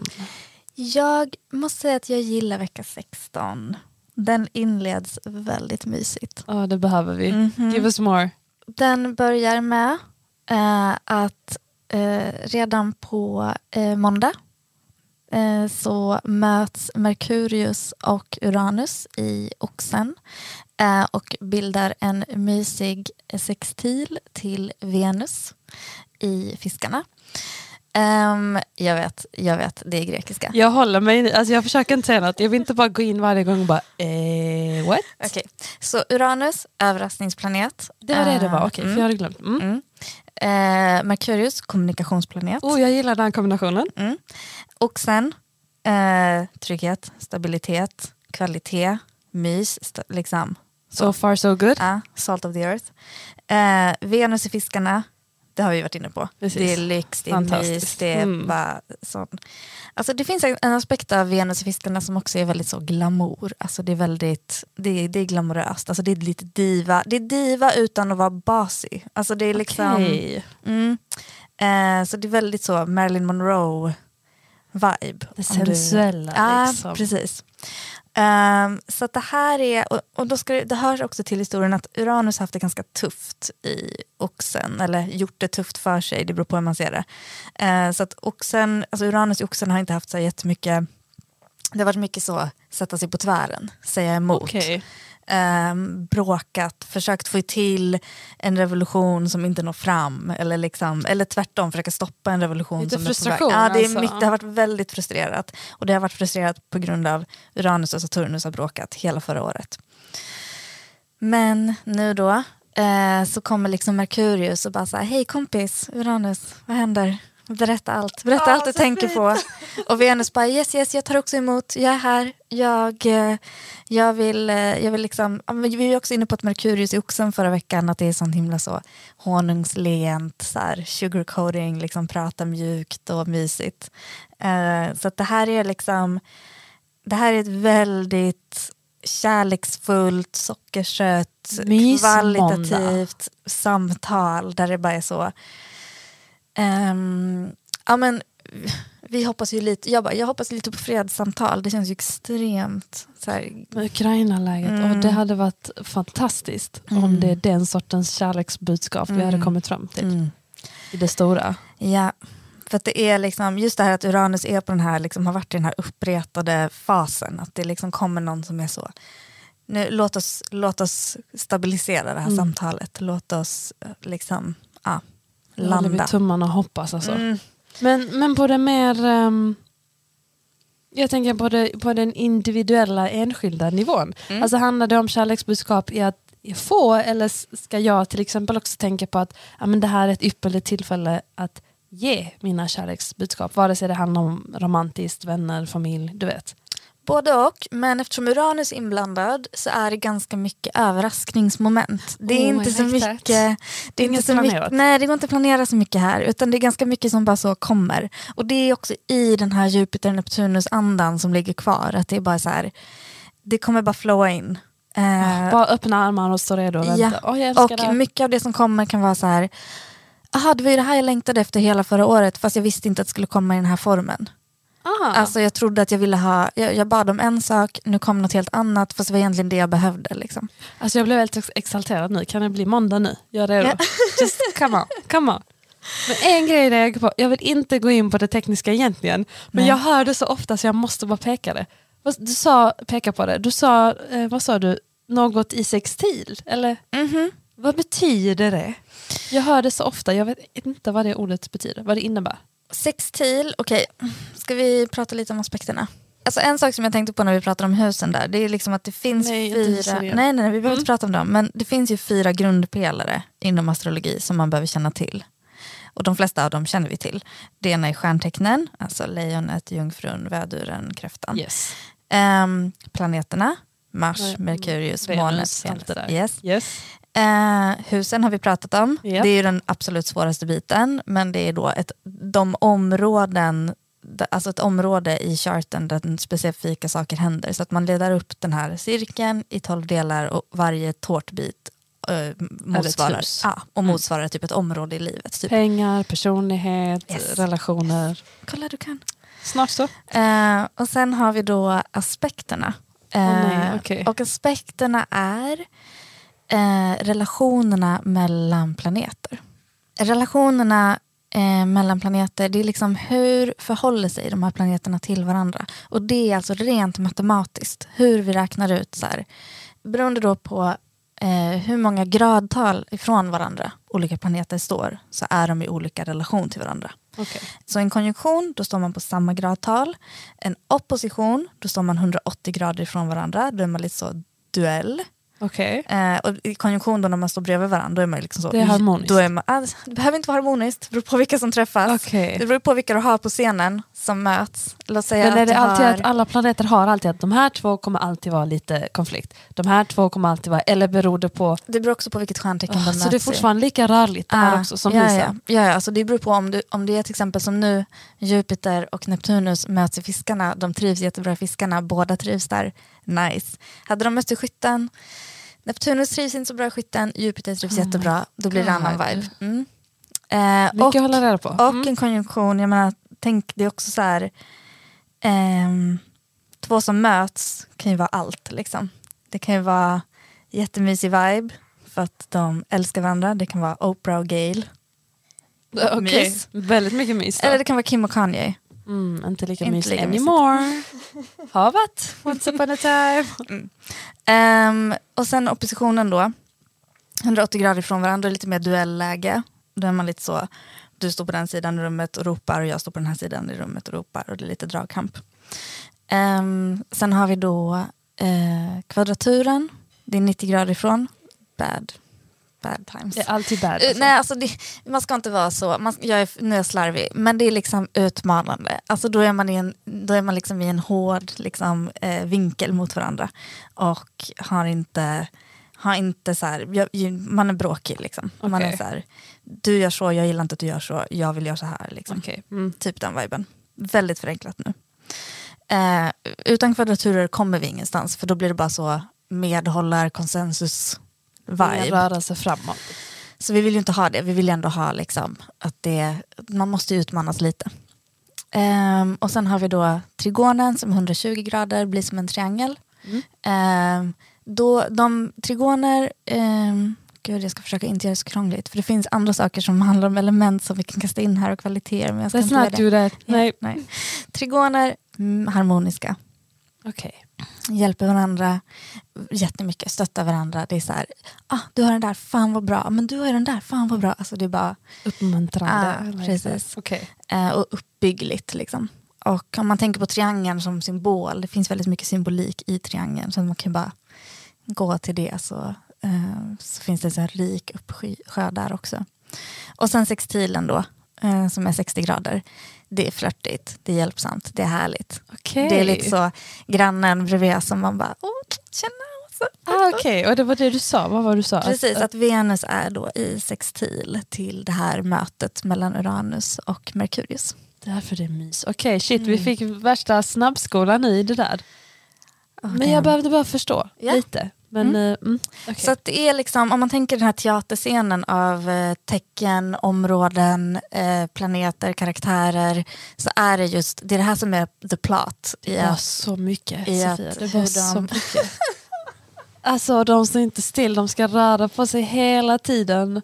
Jag måste säga att jag gillar vecka 16. Den inleds väldigt mysigt. Ja, oh, det behöver vi. Mm -hmm. Give us more. Den börjar med eh, att eh, redan på eh, måndag Eh, så möts Merkurius och Uranus i Oxen och bildar en mysig sextil till Venus i Fiskarna. Um, jag vet, jag vet, det är grekiska. Jag håller mig, alltså jag försöker inte säga något, jag vill inte bara gå in varje gång och bara eh, what? Okay. Så Uranus, överraskningsplanet. Det var det det var, okej, okay, mm. för jag hade glömt. Mm. Mm. Eh, Merkurius, kommunikationsplanet. Oh, jag gillar den kombinationen. Mm. Och sen eh, trygghet, stabilitet, kvalitet, mys. Liksom. So. far so good. Ja, salt of the earth. Eh, Venus i fiskarna, det har vi varit inne på. Precis. Det är lyx, det är mys, det är mm. bara sån. Alltså det finns en aspekt av Venus i fiskarna som också är väldigt så glamour. Alltså det är väldigt, det är, det är glamoröst. Alltså det är lite diva. Det är diva utan att vara basig. Alltså det är liksom... Okay. Mm, eh, så det är väldigt så Marilyn Monroe vibe. Det sensuella. Du, ja, liksom. precis. Um, så det här är, och, och då ska det, det hörs också till historien att Uranus haft det ganska tufft i oxen, eller gjort det tufft för sig, det beror på hur man ser det. Uh, så att oxen, alltså Uranus i oxen har inte haft så jättemycket, det har varit mycket så, sätta sig på tvären, säga emot. Okay eh, bråkat, försökt få till en revolution som inte når fram. Eller, liksom, eller tvärtom, försöka stoppa en revolution Lite som frustration, är på väg. Ja, det, är alltså. mycket, det har varit väldigt frustrerat. Och det har varit frustrerat på grund av Uranus och Saturnus har bråkat hela förra året. Men nu då eh, så kommer liksom Merkurius och bara så här, hej kompis, Uranus, vad händer? Berätta allt, berätta oh, allt du tänker fint. på. Och Venus bara yes, yes, jag tar också emot, jag är här, jag, eh, jag vill, eh, jag vill liksom, vi var också inne på att Merkurius i oxen förra veckan, att det är sånt himla så honungslent, så här, sugarcoating, liksom prata mjukt och mysigt. Uh, så det här är liksom, det här är ett väldigt kärleksfullt, sockersött, kvalitativt samtal där det bara är så Um, ja, men, vi hoppas ju lite, jag, bara, jag hoppas lite på fredssamtal, det känns ju extremt... Så här. Ukraina-läget, mm. och det hade varit fantastiskt mm. om det är den sortens kärleksbudskap mm. vi hade mm. kommit fram till. Mm. I det stora. Ja, för det är liksom, just det här att Uranus är på den här, liksom, har varit i den här uppretade fasen, att det liksom kommer någon som är så nu, låt, oss, låt oss stabilisera det här mm. samtalet, låt oss eh, liksom, ja, landa. håller vi tummarna och hoppas alltså. Mm. Men, men på det mer, um, jag tänker på, det, på den individuella enskilda nivån. Mm. Alltså handlar det om kärleksbudskap i att få eller ska jag till exempel också tänka på att ja, men det här är ett ypperligt tillfälle att ge mina kärleksbudskap. Vare sig det handlar om romantiskt, vänner, familj, du vet. Både och, men eftersom Uranus är inblandad så är det ganska mycket överraskningsmoment. Det är oh, inte så mycket... Det är inte så mycket, nej, det går inte att planera så mycket här, utan det är ganska mycket som bara så kommer. Och det är också i den här Jupiter-Neptunus-andan som ligger kvar, att det är bara så här, det kommer bara flowa in. Uh, bara öppna armarna och stå redo och vänta. Ja. Oh, och det. mycket av det som kommer kan vara så här, aha, det var ju det här jag längtade efter hela förra året, fast jag visste inte att det skulle komma i den här formen. Aha. Alltså jag trodde att jag ville ha, jag, jag, bad om en sak, nu kom något helt annat fast det var egentligen det jag behövde. Liksom. Alltså jag blev väldigt exalterad nu, kan det bli måndag nu? Jag är redo. Just come on, come on. Men en grej jag på, jag vill inte gå in på det tekniska egentligen, men Nej. jag hör det så ofta så jag måste bara peka det. Du sa, peka på det, du sa, eh, vad sa du, något i sextil? Eller Mhm. vad betyder det? Jag hör det så ofta, jag vet inte vad det ordet betyder, vad det innebär. Sextil, okej. Ska vi prata lite om aspekterna? Alltså en sak som jag tänkte på när vi pratade om husen där, det är liksom att det finns Nej, fyra... Nej, nej, nej, vi behöver Mm. inte prata om dem. Men det finns ju fyra grundpelare inom astrologi som man behöver känna till. Och de flesta av dem känner vi till. Det ena är stjärntecknen, alltså lejonet, jungfrun, väduren, kräftan. Yes. Ehm, planeterna, Mars, Merkurius, månen. Yes. Yes. Eh, husen har vi pratat om. Japp. Det är ju den absolut svåraste biten. Men det är då ett, de områden, alltså ett område i charten där den specifika saker händer. Så att man leder upp den här cirkeln i tolv delar och varje tårtbit eh, motsvarar, ja, och motsvarar typ ett område i livet. Typ. Pengar, personlighet, Yes. relationer. Kolla du kan. Snart så. Eh, och sen har vi då aspekterna. Eh, nej, okej. Och aspekterna är eh, relationerna mellan planeter. Relationerna eh, mellan planeter, det är liksom hur förhåller sig de här planeterna till varandra. Och det är alltså rent matematiskt, hur vi räknar ut så här. Beroende då på eh, hur många gradtal ifrån varandra olika planeter står, så är de i olika relation till varandra. Okay. Så en konjunktion, då står man på samma gradtal. En opposition, då står man 180 grader ifrån varandra. Då är man lite så duell. Okej. Eh, och i konjunktion då när man står bredvid varandra, då är man liksom så... Det är harmoniskt. Då är man, ah, det behöver inte vara harmoniskt, det beror på vilka som träffas. Okej. Det beror på vilka du har på scenen som möts. Låt säga Men är det alltid har... att alla planeter har alltid att de här två kommer alltid vara lite konflikt? De här två kommer alltid vara, eller beror det på... Det beror också på vilket stjärntecken Ah, de så möts det är i. fortfarande lika rörligt det här Ah, också som ja, ja, ja, ja, alltså det beror på om, du, om det är till exempel som nu, Jupiter och Neptunus möts i fiskarna, de trivs jättebra i fiskarna, båda trivs där, nice. Hade de mötts i skytten, Neptunus trivs inte så bra i skytten, Jupiter trivs Oh jättebra, då blir det annan vibe. Mm. Eh, Mycket och, att hålla reda på. och Mm. en konjunktion, jag menar, tänk det är också så här, ehm, två som möts kan ju vara allt liksom. Det kan ju vara jättemysig vibe, för att de älskar varandra, det kan vara Oprah och Gail. Okej, mys. Väldigt mycket mys. då. Eller det kan vara Kim och Kanye. Mm, inte lika Inte mys lika mysigt. anymore. Har varit, once upon a time. Ehm, och sen oppositionen då. 180 grader ifrån varandra, lite mer duelläge. Då är man lite så, du står på den sidan i rummet och ropar och jag står på den här sidan i rummet och ropar och det är lite dragkamp. Ehm, sen har vi då eh, kvadraturen, det är 90 grader ifrån. Bad, bad times. Det är alltid bad. Eh, Alltså. Nej, alltså det, man ska inte vara så, man, jag är, nu är jag slarvig, men det är liksom utmanande. Alltså då är man i en, då är man liksom i en hård liksom, eh, vinkel mot varandra och har inte, har inte så här, man är bråkig liksom. Man är så här, du gör så, jag gillar inte att du gör så, jag vill göra så här. Liksom. Okej. Mm. Typ den viben. Väldigt förenklat nu. Eh, utan kvadraturer kommer vi ingenstans, för då blir det bara så medhållar, konsensus, Vibe. rörelse framåt. Så vi vill ju inte ha det, vi vill ju ändå ha liksom att det, man måste utmanas lite. Ehm, och sen har vi då trigonen som är 120 grader blir som en triangel. Ehm, då, de trigoner, um, gud jag ska försöka inte göra det så krångligt för det finns andra saker som handlar om element som vi kan kasta in här och kvaliteter men jag ska Let's inte not det. do that. Nej. Nej. Trigoner, mm, harmoniska, Okej. Hjälper varandra jättemycket, stöttar varandra. Det är så här, ah, du har den där, fan vad bra, men du har den där, fan vad bra. Alltså det är bara Uppmuntrande. Ah, precis. Okej. eh, och uppbyggligt. Liksom. Och om man tänker på triangeln som symbol, det finns väldigt mycket symbolik i triangeln, så man kan bara gå till det så, eh, så finns det så här rik uppsjö där också. Och sen sextilen då, eh, som är 60 grader. Det är flörtigt, det är hjälpsamt, det är härligt. Okej. Det är lite så grannen bredvid som man bara, åh. Så. Ah, Okej, och det var det du sa. Vad var du sa? Precis, att Venus är då i sextil till det här mötet mellan Uranus och Merkurius. Därför det är mys. Okej, shit vi Mm. fick värsta snabbskolan i det där. Men jag behövde bara förstå Ja. lite. Men, Mm. eh, mm, okej. Så att det är liksom, om man tänker den här teaterscenen av eh, tecken, områden, eh, planeter, karaktärer, så är det just, det är det här som är the plot. I det var att, så mycket i Sofia. Det var hur så de- mycket. Alltså de står inte still, de ska röra på sig hela tiden.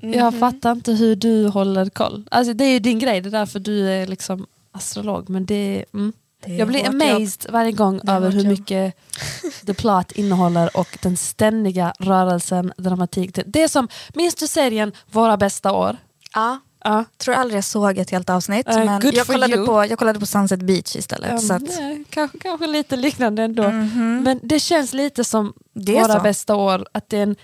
Jag Mhm. fattar inte hur du håller koll. Alltså, det är ju din grej, det är därför du är liksom astrolog. Men det, mm. Jag blir amazed jobb. varje gång över hur mycket The Plot innehåller och den ständiga rörelsen, dramatik. Det är som, minns du serien Våra bästa år? Ja. Ja. tror aldrig jag såg ett helt avsnitt. Uh, men jag kollade, på, jag kollade på Sunset Beach istället. Um, så att... nej, kanske, kanske lite liknande ändå. Mm -hmm. Men det känns lite som Våra så. bästa år, att det är en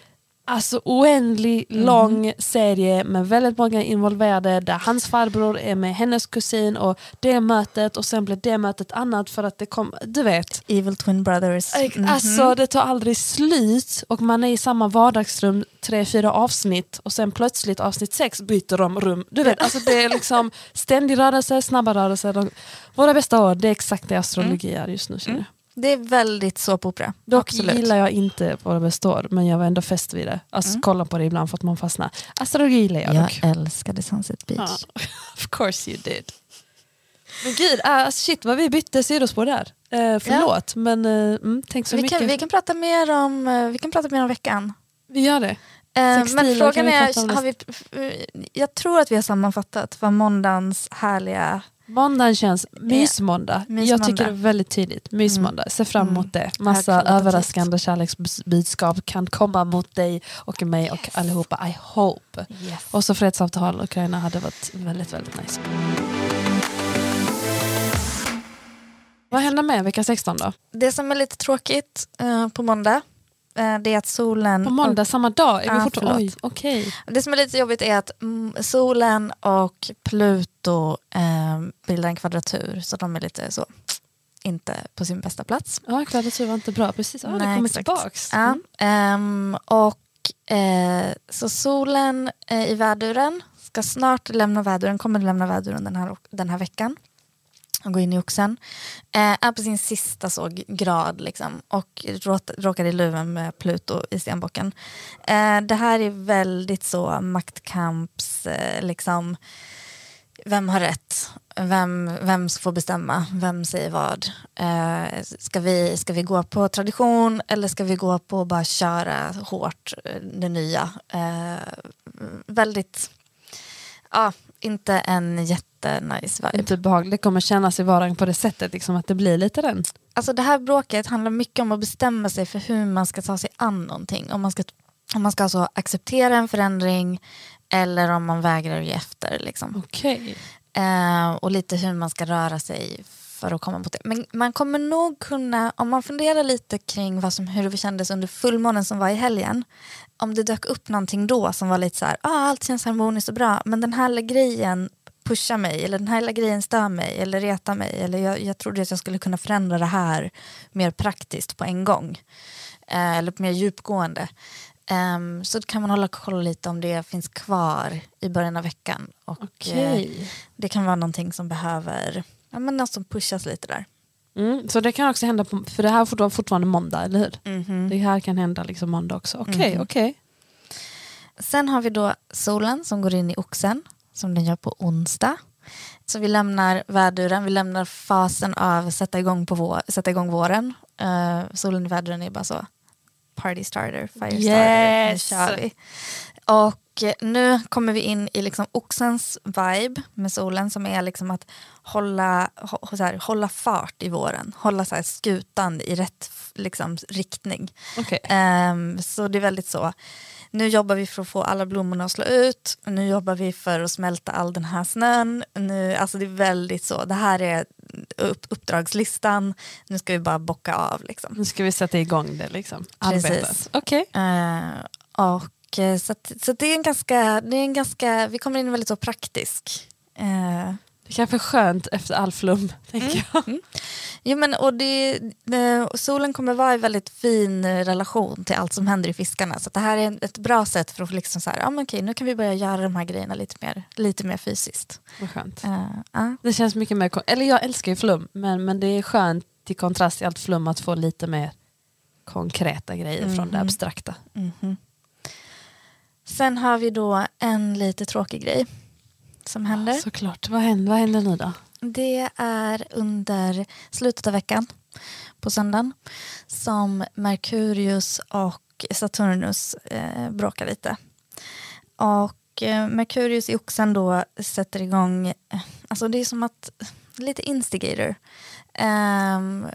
alltså oändlig mm. lång serie med väldigt många involverade där hans farbror är med hennes kusin och det mötet och sen blir det mötet annat för att det kom, du vet. Evil Twin Brothers. Mm -hmm. Alltså det tar aldrig slut och man är i samma vardagsrum tre, fyra avsnitt och sen plötsligt avsnitt sex byter de rum. Du vet, alltså det är liksom ständig rörelse, snabba rörelser. De, våra bästa år, det är exakt det astrologi är just nu känner jag. Det är väldigt såpopera. Dock Absolut. gillar jag inte vad det består, men jag var ändå fäst vid det. Alltså mm. kolla på det ibland för att man fastnar. Astrologi gillar jag Jag dock. älskade Sunset Beach. Ja. of course you did. Men gud, uh, shit vad vi bytte sidospår där. Uh, förlåt, ja. men uh, mm, tänk så vi mycket. Kan, vi, kan prata mer om, uh, vi kan prata mer om veckan. Vi gör det. men frågan är, har vi, jag tror att vi har sammanfattat vad måndagens härliga Måndagen känns mysmåndag. Mys jag tycker det är väldigt tydligt. Mysmåndag. Mm. Se fram emot det. Massa överraskande kärleksbudskap kan komma mot dig och mig och yes. allihopa. I hope. Yes. Och så fredsavtal Ukraina hade varit väldigt, väldigt nice. Vad händer med vecka 16 då? Det som är lite tråkigt uh, på måndag Eh, det är att solen... På måndag och, samma dag? Är vi fortfarande, oj, okay. Det som är lite jobbigt är att solen och Pluto eh, bildar en kvadratur så de är lite så inte på sin bästa plats. Ja, kvadratur var inte bra, precis. Ah, Nej, det kommer tillbaks. Ja, mm. um, och eh, Så solen eh, i väduren ska snart lämna väduren, kommer lämna väduren den här, den här veckan och gå in i oxen. Eh, är på sin sista så grad liksom, och råkar i luven med Pluto i stenbocken. Eh, det här är väldigt så maktkamps, eh, liksom, vem har rätt? Vem, vem får bestämma? Vem säger vad? Eh, ska, vi, ska vi gå på tradition eller ska vi gå på att bara köra hårt eh, det nya? Eh, väldigt, ja, inte en jätte jättenice vibe. Inte behagligt, det kommer kännas i vardagen på det sättet, liksom att det blir lite den. Alltså det här bråket handlar mycket om att bestämma sig för hur man ska ta sig an någonting. Om man ska, om man ska alltså acceptera en förändring eller om man vägrar ge efter. Liksom. Okay. Eh, och lite hur man ska röra sig för att komma mot det. Men man kommer nog kunna, om man funderar lite kring vad som, hur det kändes under fullmånen som var i helgen, om det dök upp någonting då som var lite så här, ah, allt känns harmoniskt och bra, men den här grejen pushar mig eller den här lilla grejen stör mig eller retar mig eller jag, jag trodde att jag skulle kunna förändra det här mer praktiskt på en gång eh, eller mer djupgående. Um, så kan man hålla koll lite om det finns kvar i början av veckan. Och, okay. eh, det kan vara någonting som behöver, ja, men något som pushas lite där. Mm, så det kan också hända, på, för det här är fortfarande måndag, eller hur? Mm -hmm. Det här kan hända liksom måndag också. Okej, okay, mm -hmm. okej. Okay. Sen har vi då solen som går in i oxen som den gör på onsdag. Så vi lämnar väduren, vi lämnar fasen av sätta igång, på vår, sätta igång våren. Uh, solen i väduren är bara så party starter, fire yes. starter, nu kör vi. Och nu kommer vi in i liksom oxens vibe med solen som är liksom att hålla, så här, hålla fart i våren, hålla så här, skutan i rätt liksom, riktning. Okay. Um, ehm, så det är väldigt så nu jobbar vi för att få alla blommorna att slå ut, nu jobbar vi för att smälta all den här snön. Nu, alltså det är väldigt så, det här är upp, uppdragslistan, nu ska vi bara bocka av. Liksom. Nu ska vi sätta igång det, liksom. arbetet. Okay. Uh, eh, och, eh, så, att, så det är en ganska, det är en ganska, vi kommer in väldigt så praktisk. Uh, det kanske är skönt efter all flum, tänker mm. jag. Mm. Jo, men, och det, det, solen kommer vara i väldigt fin relation till allt som händer i fiskarna. Så det här är ett bra sätt för att liksom så här, ja, men okej, nu kan vi börja göra de här grejerna lite mer, lite mer fysiskt. Vad skönt. Uh, uh. Det känns mycket mer, eller jag älskar ju flum, men, men det är skönt i kontrast till allt flum att få lite mer konkreta grejer mm. från det mhm. abstrakta. Mm. Sen har vi då en lite tråkig grej som händer. Såklart. Vad händer, vad händer nu då? Det är under slutet av veckan på söndagen som Merkurius och Saturnus eh, bråkar lite. Och eh, Merkurius i oxen då sätter igång, alltså det är som att lite instigator. Um,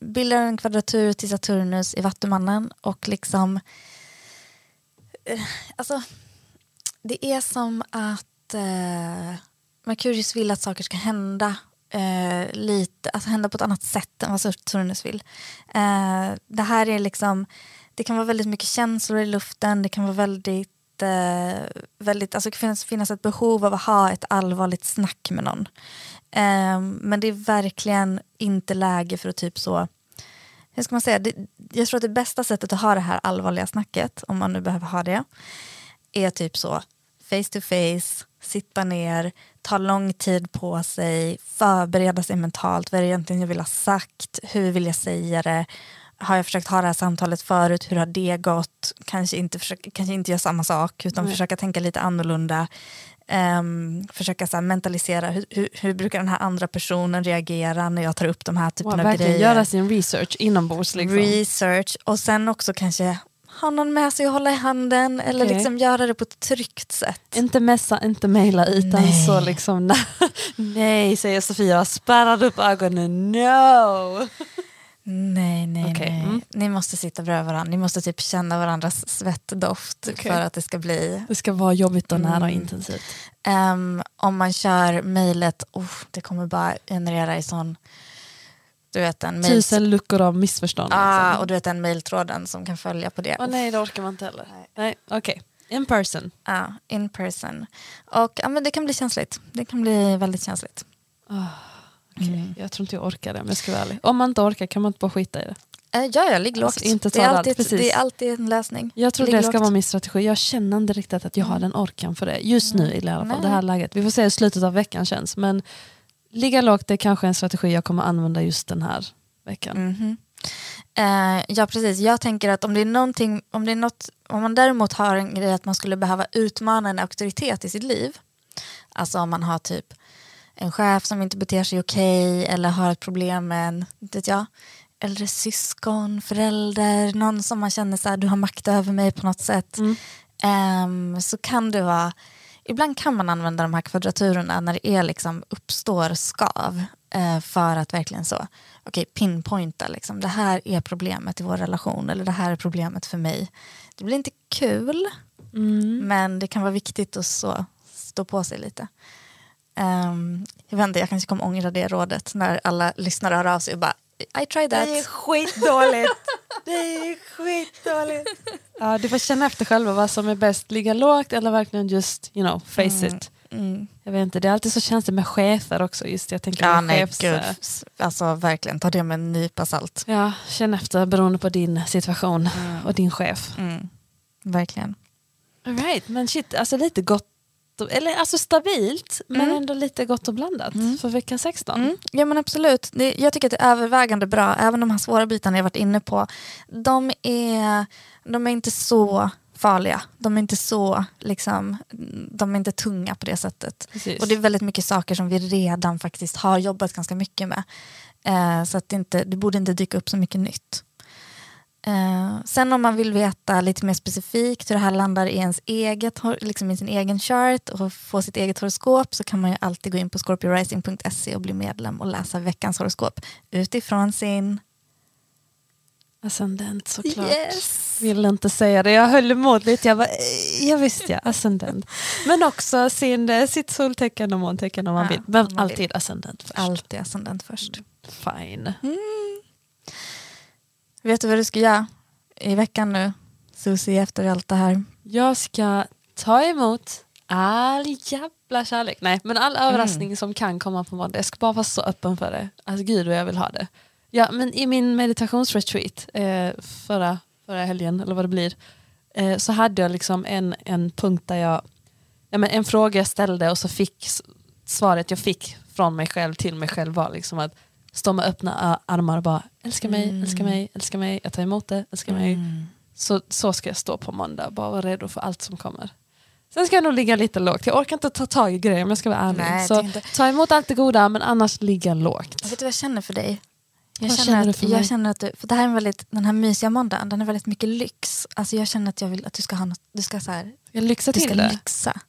bildar en kvadratur till Saturnus i Vattumannen och liksom... Uh, alltså, det är som att uh, eh, Merkurius vill att saker ska hända eh, lite, alltså hända på ett annat sätt än vad Saturnus vill. Eh, det här är liksom, det kan vara väldigt mycket känslor i luften, det kan vara väldigt eh, väldigt, alltså det finns, finnas ett behov av att ha ett allvarligt snack med någon. Eh, men det är verkligen inte läge för att typ så hur ska man säga, det, jag tror att det bästa sättet att ha det här allvarliga snacket, om man nu behöver ha det, är typ så face to face, sitta ner, ta lång tid på sig, förbereda sig mentalt, vad är det egentligen jag vill ha sagt, hur vill jag säga det, har jag försökt ha det här samtalet förut, hur har det gått, kanske inte, försöka, kanske inte göra samma sak utan mm. försöka tänka lite annorlunda. Um, försöka så mentalisera hur, hur, hur, brukar den här andra personen reagera när jag tar upp de här typen wow, av grejer. Göra sin research inombords. Liksom. Research och sen också kanske ha någon med sig och hålla i handen eller okay. liksom göra det på ett tryggt sätt. Inte messa, inte mejla utan nej. så liksom nej säger Sofia och spärrar upp ögonen, no! Nej, nej, okay. nej. Mm. Ni måste sitta bredvid varandra. Ni måste typ känna varandras svettdoft okay. för att det ska bli... Det ska vara jobbigt och nära och mm. intensivt. Um, om man kör mejlet, oh, det kommer bara generera i sån... Du vet, en mail... Tusen luckor av missförstånd. Ah, liksom. och du vet den mejltråden som kan följa på det. Oh, nej, det orkar man inte heller. Nej, okej. Okay. In person. Ja, uh, in person. Och ja, men det kan bli känsligt. Det kan bli väldigt känsligt. Oh. Okay. Mm. Jag tror inte jag orkar det om jag ska vara ärlig. Om man inte orkar kan man inte bara skita i det. Äh, ja, ja, ligg alltså, lågt. Inte det, är alltid, Precis. det är alltid en lösning. Jag tror ligg det ska lågt. vara min strategi. Jag känner inte riktigt att jag har den orkan för det. Just nu i alla fall, det här läget. Vi får se hur slutet av veckan känns. Men ligga lågt det är kanske en strategi jag kommer använda just den här veckan. Mm -hmm. Ja precis, jag tänker att om det är någonting, om det är något, om man däremot har en grej att man skulle behöva utmana en auktoritet i sitt liv, alltså om man har typ en chef som inte beter sig okej okay, eller har ett problem med en vet jag, äldre syskon, förälder, någon som man känner så här, du har makt över mig på något sätt. Mm. Um, så kan det vara, ibland kan man använda de här kvadraturerna när det är liksom uppstår skav uh, för att verkligen så, okay, pinpointa liksom, det här är problemet i vår relation eller det här är problemet för mig. Det blir inte kul mm. men det kan vara viktigt att så, stå på sig lite. Um, jag vet inte, jag kanske kommer ångra det rådet när alla lyssnare hör av sig och bara I tried that. Det är skitdåligt. det är skitdåligt. Ja, du får känna efter själva vad som är bäst, ligga lågt eller verkligen just you know, face mm. it. Mm. Jag vet inte, det är alltid så känsligt med chefer också. Just jag tänker ja, nej, chefs... gud. Alltså verkligen, ta det med en nypa salt. Ja, känn efter beroende på din situation mm. och din chef. Mm. Verkligen. All right, men shit, alltså lite gott eller alltså stabilt men mm. ändå lite gott och blandat mm. för vecka 16. Mm. Ja men absolut, det, jag tycker att det är övervägande bra, även de här svåra bitarna jag varit inne på. De är, de är inte så farliga, de är inte så liksom, de är inte tunga på det sättet. Precis. Och det är väldigt mycket saker som vi redan faktiskt har jobbat ganska mycket med. Eh, så att det, inte, det borde inte dyka upp så mycket nytt. Eh, sen om man vill veta lite mer specifikt hur det här landar i ens eget, liksom i sin egen chart och få sitt eget horoskop så kan man ju alltid gå in på scorpiorising.se och bli medlem och läsa veckans horoskop utifrån sin Ascendent såklart. Yes. Vill inte säga det, jag höll emot lite. Jag bara, eh, jag visste ja, ascendent. Men också sin, eh, sitt soltecken och måntecken om man ja, vill. Men alltid ascendent först. Alltid ascendent först. Fine. Mm. Vet du vad du ska göra i veckan nu, Susie, efter allt det här? Jag ska ta emot all jävla kärlek. Nej, men all mm. överraskning som kan komma på måndag. Jag ska bara vara så öppen för det. Alltså gud vad jag vill ha det. Ja, men i min meditationsretreat eh, förra, förra helgen, eller vad det blir, eh, så hade jag liksom en, en punkt där jag, ja, men en fråga jag ställde och så fick svaret jag fick från mig själv till mig själv var liksom att stå med öppna armar och bara älska mig, mm. älska mig, älska mig, jag tar emot det, älska mig. Mm. Så, så ska jag stå på måndag, bara vara redo för allt som kommer. Sen ska jag nog ligga lite lågt, jag orkar inte ta tag i grejer om jag ska vara ärlig. Nej, så ta emot allt det goda men annars ligga lågt. Vet du vad jag känner för dig? Jag vad känner, att, jag känner att du, för det här är väldigt, den här mysiga måndagen, den är väldigt mycket lyx. Alltså jag känner att jag vill att du ska ha något, du ska så här, jag lyxa du till ska det. lyxa.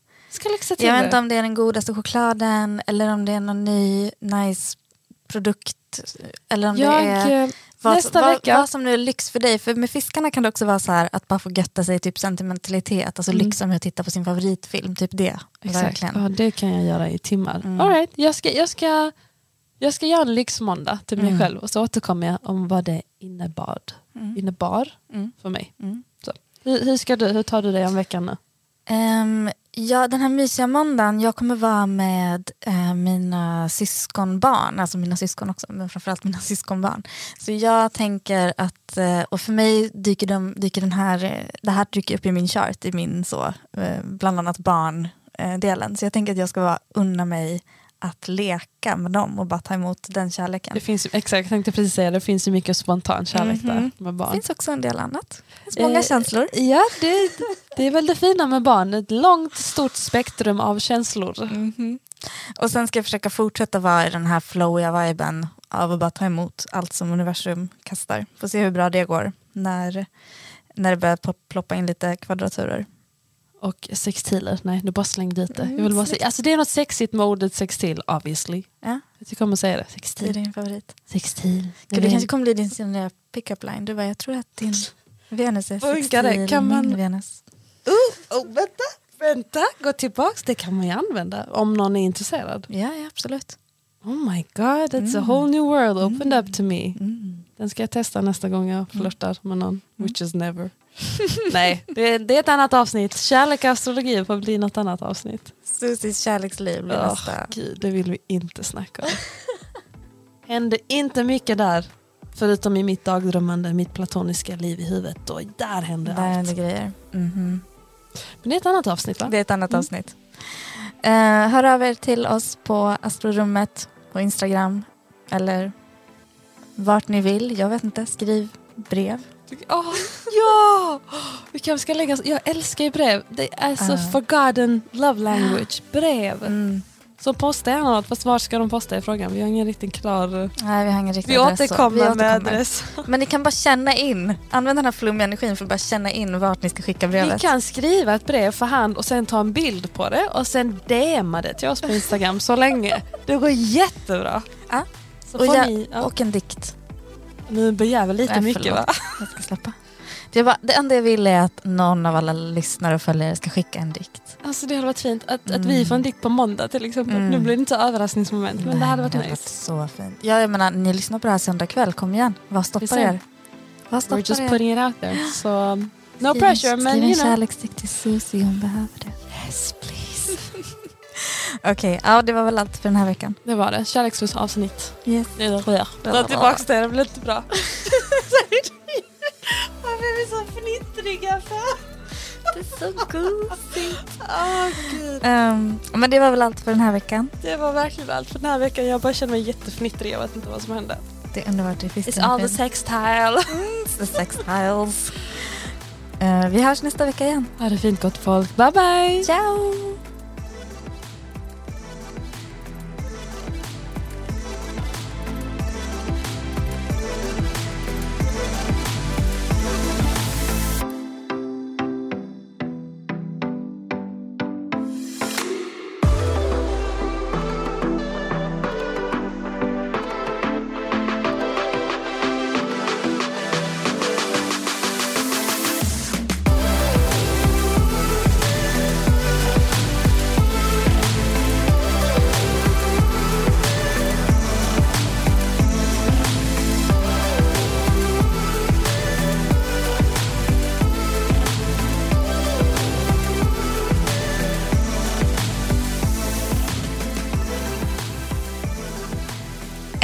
Jag vet inte om det är den godaste chokladen eller om det är någon ny nice produkt. Eller om Jag, det är eh, vad, nästa vad, vecka- vad som nu är lyx för dig. För med fiskarna kan det också vara så här att bara få götta sig, typ sentimentalitet. Alltså Mm. lyx som att titta på sin favoritfilm, typ det. Exakt. Verkligen. Ja, det kan jag göra i timmar. Mm. All right. jag, ska, jag, ska, jag ska göra en lyxmåndag till mig Mm. själv och så återkommer jag om vad det innebar, Mm. innebar Mm. för mig. Mm. Så. Hur, hur, ska du, hur tar du dig om veckan nu? Ehm, ja, den här mysiga måndagen, jag kommer vara med eh, mina syskonbarn, alltså mina syskon också, men framförallt mina syskonbarn. Så jag tänker att, eh, och för mig dyker, de, dyker den här, eh, det här dyker upp i min chart, i min så, eh, bland annat barndelen. Eh, så jag tänker att jag ska vara, unna mig att leka med dem och bara ta emot den kärleken. Det finns, exakt, jag tänkte precis säga det finns ju mycket spontan kärlek där Mhm. med Det barn. finns också en del annat. Det finns många Eh, känslor. Ja, det, det är väl det fina med barn. Ett långt stort spektrum av känslor. Mhm. Och sen ska jag försöka fortsätta vara i den här flowiga viben av att bara ta emot allt som universum kastar. Får se hur bra det går när, när det börjar ploppa in lite kvadraturer. Och sextiler, nej du bara slängde ut det. Mm, Jag vill bara snyggt. säga, alltså det är något sexigt med ordet sextil, obviously. Ja, Jag tycker om att säga det. det är Sextil. din favorit. Sextil. Gud, det kanske kommer bli din nya pick-up line. Du bara, jag tror att din Venus är Funkar det? sextil, Kan man- Venus. Oh, oh, vänta, vänta, gå tillbaks. Det kan man ju använda om någon är intresserad. Ja, ja, absolut. Oh my god, it's a whole new world opened up to me. Den ska jag testa nästa gång jag flörtar med någon, which is never. Nej, det, det är ett annat avsnitt. Kärlek och astrologi får bli något annat avsnitt. Susis kärleksliv blir Åh, nästa. gud, det vill vi inte snacka om. Hände inte mycket där. Förutom i mitt dagdrömmande, mitt platoniska liv i huvudet. Och där hände Där allt. händer grejer. Mhm. Men det är ett annat avsnitt va? Det är ett annat Mm. avsnitt. Eh, hör av er till oss på Astrorummet på Instagram eller vart ni vill. Jag vet inte, skriv brev. Åh, ja! Vi kanske ska lägga... Jag älskar ju brev. Det är så Ja. forgotten love language. Brev. Mm. Så posta gärna något. Fast var ska de posta i frågan? Vi har ingen riktigt klar... Nej, vi har ingen riktig Vi adress. återkommer Vi med återkommer. adress. Men ni kan bara känna in. Använd den här flummiga energin för att bara känna in vart ni ska skicka Vi brevet. kan skriva ett brev för hand och sen ta en bild på det och sen DMa det till oss på Instagram så länge. Det går jättebra. Ja. Så och, jag, ni, ja. och en dikt. Nu begär vi lite Nej, mycket va? Jag ska släppa. Det, bara, det enda jag vill är att någon av alla lyssnare och följare ska skicka en dikt. Alltså det hade varit fint att, att Mm. vi får en dikt på måndag till exempel. Mm. Nu blir det inte överraskningsmoment men det Nej, hade varit det nice. så fint. Ja, jag menar, ni lyssnar på det här söndag kväll. Kom igen. Vad stoppar er? Vad We're stoppar just er? putting it out there. Så um, no Skriv pressure men Skriv en you know. kärleksdikt till Susie, hon behöver det. Yes please. Okej, ja det var väl allt för den här veckan. Det var det. Kärleksfull avsnitt. Yes. Nu är det. Dra tillbaka det, det blir inte bra. Varför är vi så fnittriga för? Det är så gosigt. Gud. Ehm, men det var väl allt för den här veckan. Det var verkligen allt för den här veckan. Jag bara känner mig jättefnittrig. Jag vet inte vad som hände. Det är underbart. Det finns It's all the sextile. the sex tiles. Eh, vi hörs nästa vecka igen. Ha det fint gott folk. Bye bye. Ciao!